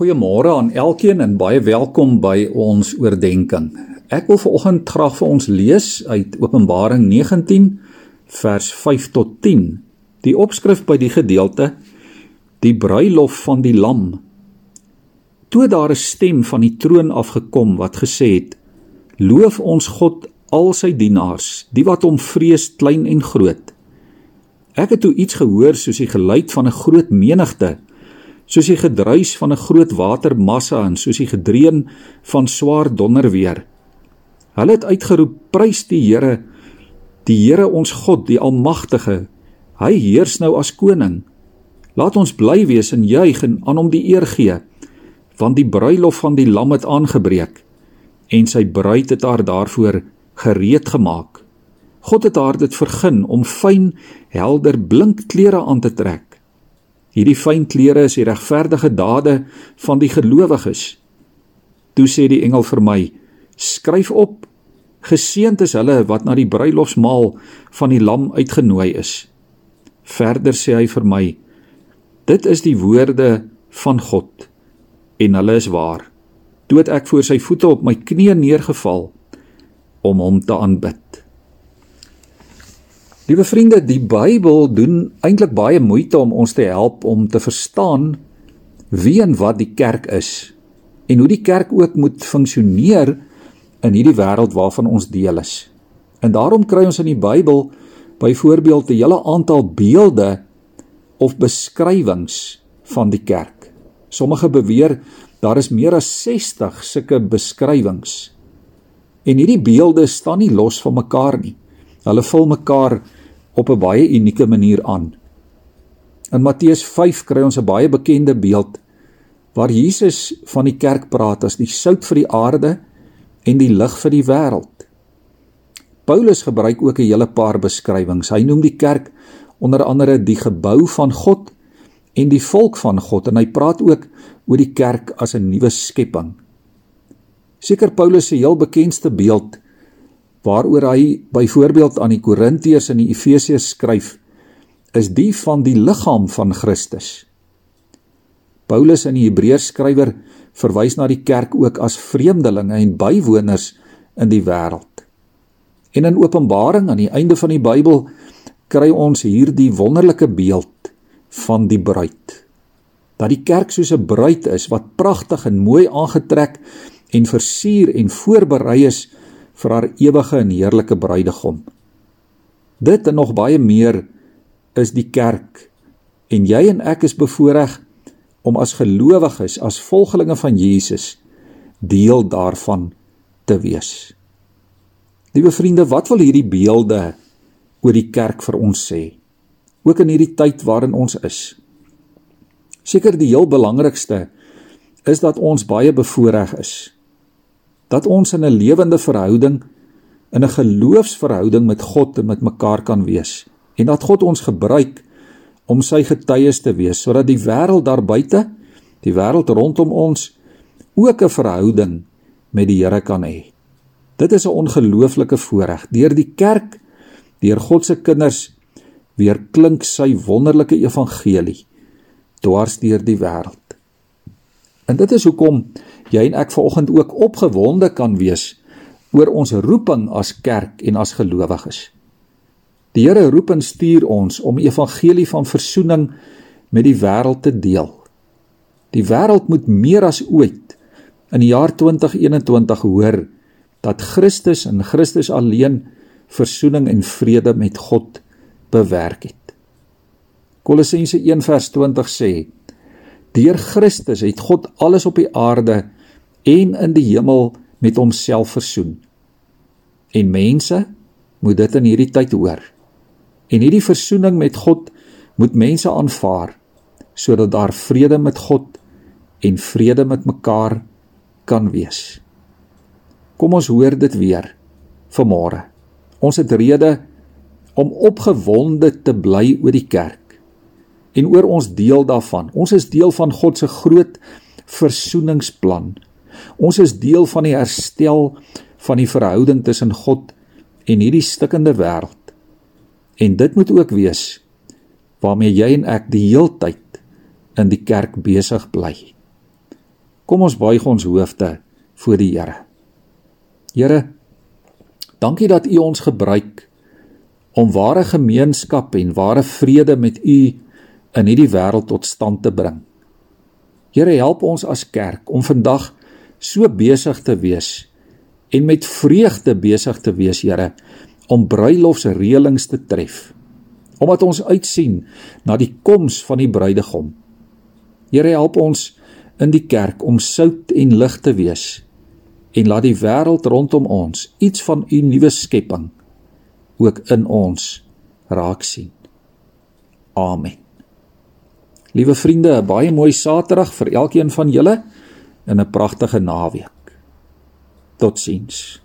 Goeiemôre aan elkeen en baie welkom by ons oordeenking. Ek wil vanoggend graag vir ons lees uit Openbaring 19 vers 5 tot 10. Die opskrif by die gedeelte: Die bruilof van die lam. Toe daar 'n stem van die troon afgekom wat gesê het: Loof ons God al sy dienaars, die wat hom vrees klein en groot. Ek het toe iets gehoor soos die geluid van 'n groot menigte soos die gedruis van 'n groot watermassa en soos die gedreun van swaar donderweer. Hulle het uitgeroep: "Prys die Here, die Here ons God, die Almagtige. Hy heers nou as koning. Laat ons bly wees en juig en aan hom die eer gee, want die bruilof van die Lam het aangebreek en sy bruid het haar daarvoor gereed gemaak. God het haar dit vergun om fyn, helder, blink klere aan te trek Hierdie fyn klere is die regverdige dade van die gelowiges. Toe sê die engel vir my: Skryf op: Geseënd is hulle wat na die bruilofsmaal van die lam uitgenooi is. Verder sê hy vir my: Dit is die woorde van God en hulle is waar. Toe het ek voor sy voete op my knieë neergeval om hom te aanbid. Liewe vriende, die Bybel doen eintlik baie moeite om ons te help om te verstaan wie en wat die kerk is en hoe die kerk ook moet funksioneer in hierdie wêreld waarvan ons deel is. En daarom kry ons in die Bybel byvoorbeeld 'n hele aantal beelde of beskrywings van die kerk. Sommige beweer daar is meer as 60 sulke beskrywings. En hierdie beelde staan nie los van mekaar nie. Hulle vul mekaar op 'n baie unieke manier aan. In Matteus 5 kry ons 'n baie bekende beeld waar Jesus van die kerk praat as die sout vir die aarde en die lig vir die wêreld. Paulus gebruik ook 'n hele paar beskrywings. Hy noem die kerk onder andere die gebou van God en die volk van God en hy praat ook oor die kerk as 'n nuwe skepping. Seker Paulus se heel bekendste beeld waaroor hy byvoorbeeld aan die Korintiërs en die Efesiërs skryf, is die van die liggaam van Christus. Paulus in die Hebreërs skrywer verwys na die kerk ook as vreemdelinge en bywoners in die wêreld. En in Openbaring aan die einde van die Bybel kry ons hierdie wonderlike beeld van die bruid. Dat die kerk soos 'n bruid is wat pragtig en mooi aangetrek en versier en voorberei is vir haar ewige en heerlike bruidegom. Dit en nog baie meer is die kerk en jy en ek is bevoorreg om as gelowiges, as volgelinge van Jesus deel daarvan te wees. Liewe vriende, wat wil hierdie beelde oor die kerk vir ons sê? Ook in hierdie tyd waarin ons is. Seker die heel belangrikste is dat ons baie bevoorreg is dat ons in 'n lewende verhouding in 'n geloofsverhouding met God en met mekaar kan wees en dat God ons gebruik om sy getuies te wees sodat die wêreld daar buite, die wêreld rondom ons ook 'n verhouding met die Here kan hê. Dit is 'n ongelooflike voorreg. Deur die kerk, deur God se kinders weer klink sy wonderlike evangelie dwars deur die wêreld. En dit is hoekom jy en ek vanoggend ook opgewonde kan wees oor ons roeping as kerk en as gelowiges. Die Here roep en stuur ons om evangelie van verzoening met die wêreld te deel. Die wêreld moet meer as ooit in die jaar 2021 hoor dat Christus en Christus alleen verzoening en vrede met God bewerk het. Kolossense 1:20 sê: Deur Christus het God alles op die aarde en in die hemel met homself versoen. En mense moet dit in hierdie tyd hoor. En hierdie versoening met God moet mense aanvaar sodat daar vrede met God en vrede met mekaar kan wees. Kom ons hoor dit weer vanmôre. Ons het rede om opgewonde te bly oor die kerk en oor ons deel daarvan. Ons is deel van God se groot versoeningsplan Ons is deel van die herstel van die verhouding tussen God en hierdie stikkende wêreld. En dit moet ook wees waarmee jy en ek die heeltyd in die kerk besig bly. Kom ons buig ons hoofde voor die Here. Here, dankie dat U ons gebruik om ware gemeenskap en ware vrede met U in hierdie wêreld tot stand te bring. Here, help ons as kerk om vandag so besig te wees en met vreugde besig te wees, Here, om bruilofsreëlings te tref. Omdat ons uitsien na die koms van die bruidegom. Here, help ons in die kerk om sout en lig te wees en laat die wêreld rondom ons iets van u nuwe skepping ook in ons raak sien. Amen. Liewe vriende, 'n baie mooi Saterdag vir elkeen van julle en 'n pragtige naweek. Totsiens.